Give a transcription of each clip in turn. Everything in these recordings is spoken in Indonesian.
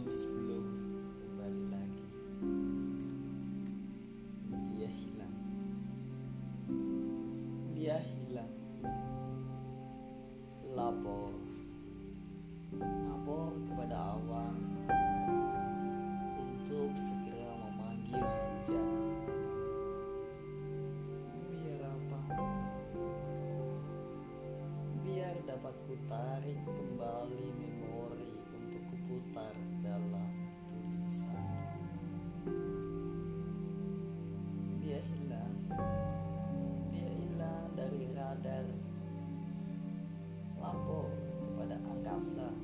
sebelum sebelum kembali lagi. Dia hilang. Dia hilang. Lapor lapor kepada awan untuk segera memanggil hujan biar apa? Biar dapat ku tarik kembali kepada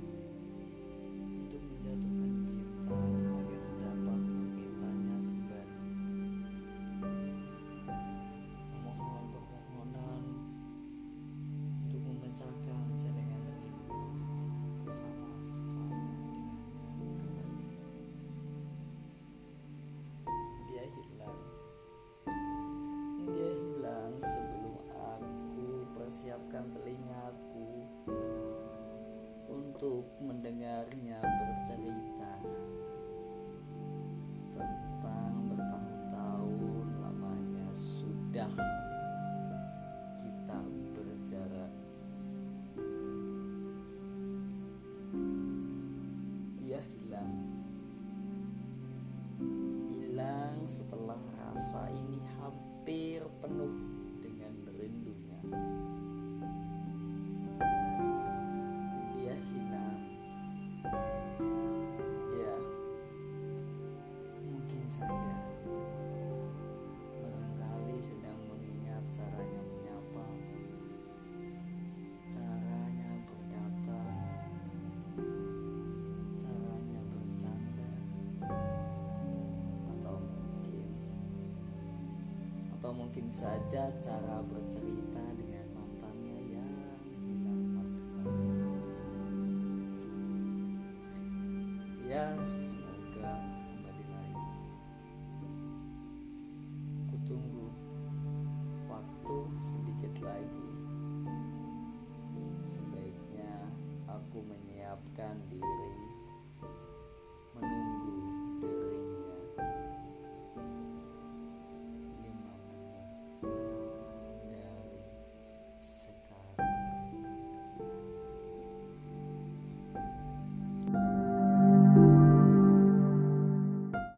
untuk mendengarnya bercerita atau mungkin saja cara bercerita dengan mantannya yang hilang martabat. Ya, semoga kembali lagi. Kutunggu waktu sedikit lagi. Sebaiknya aku menyiapkan diri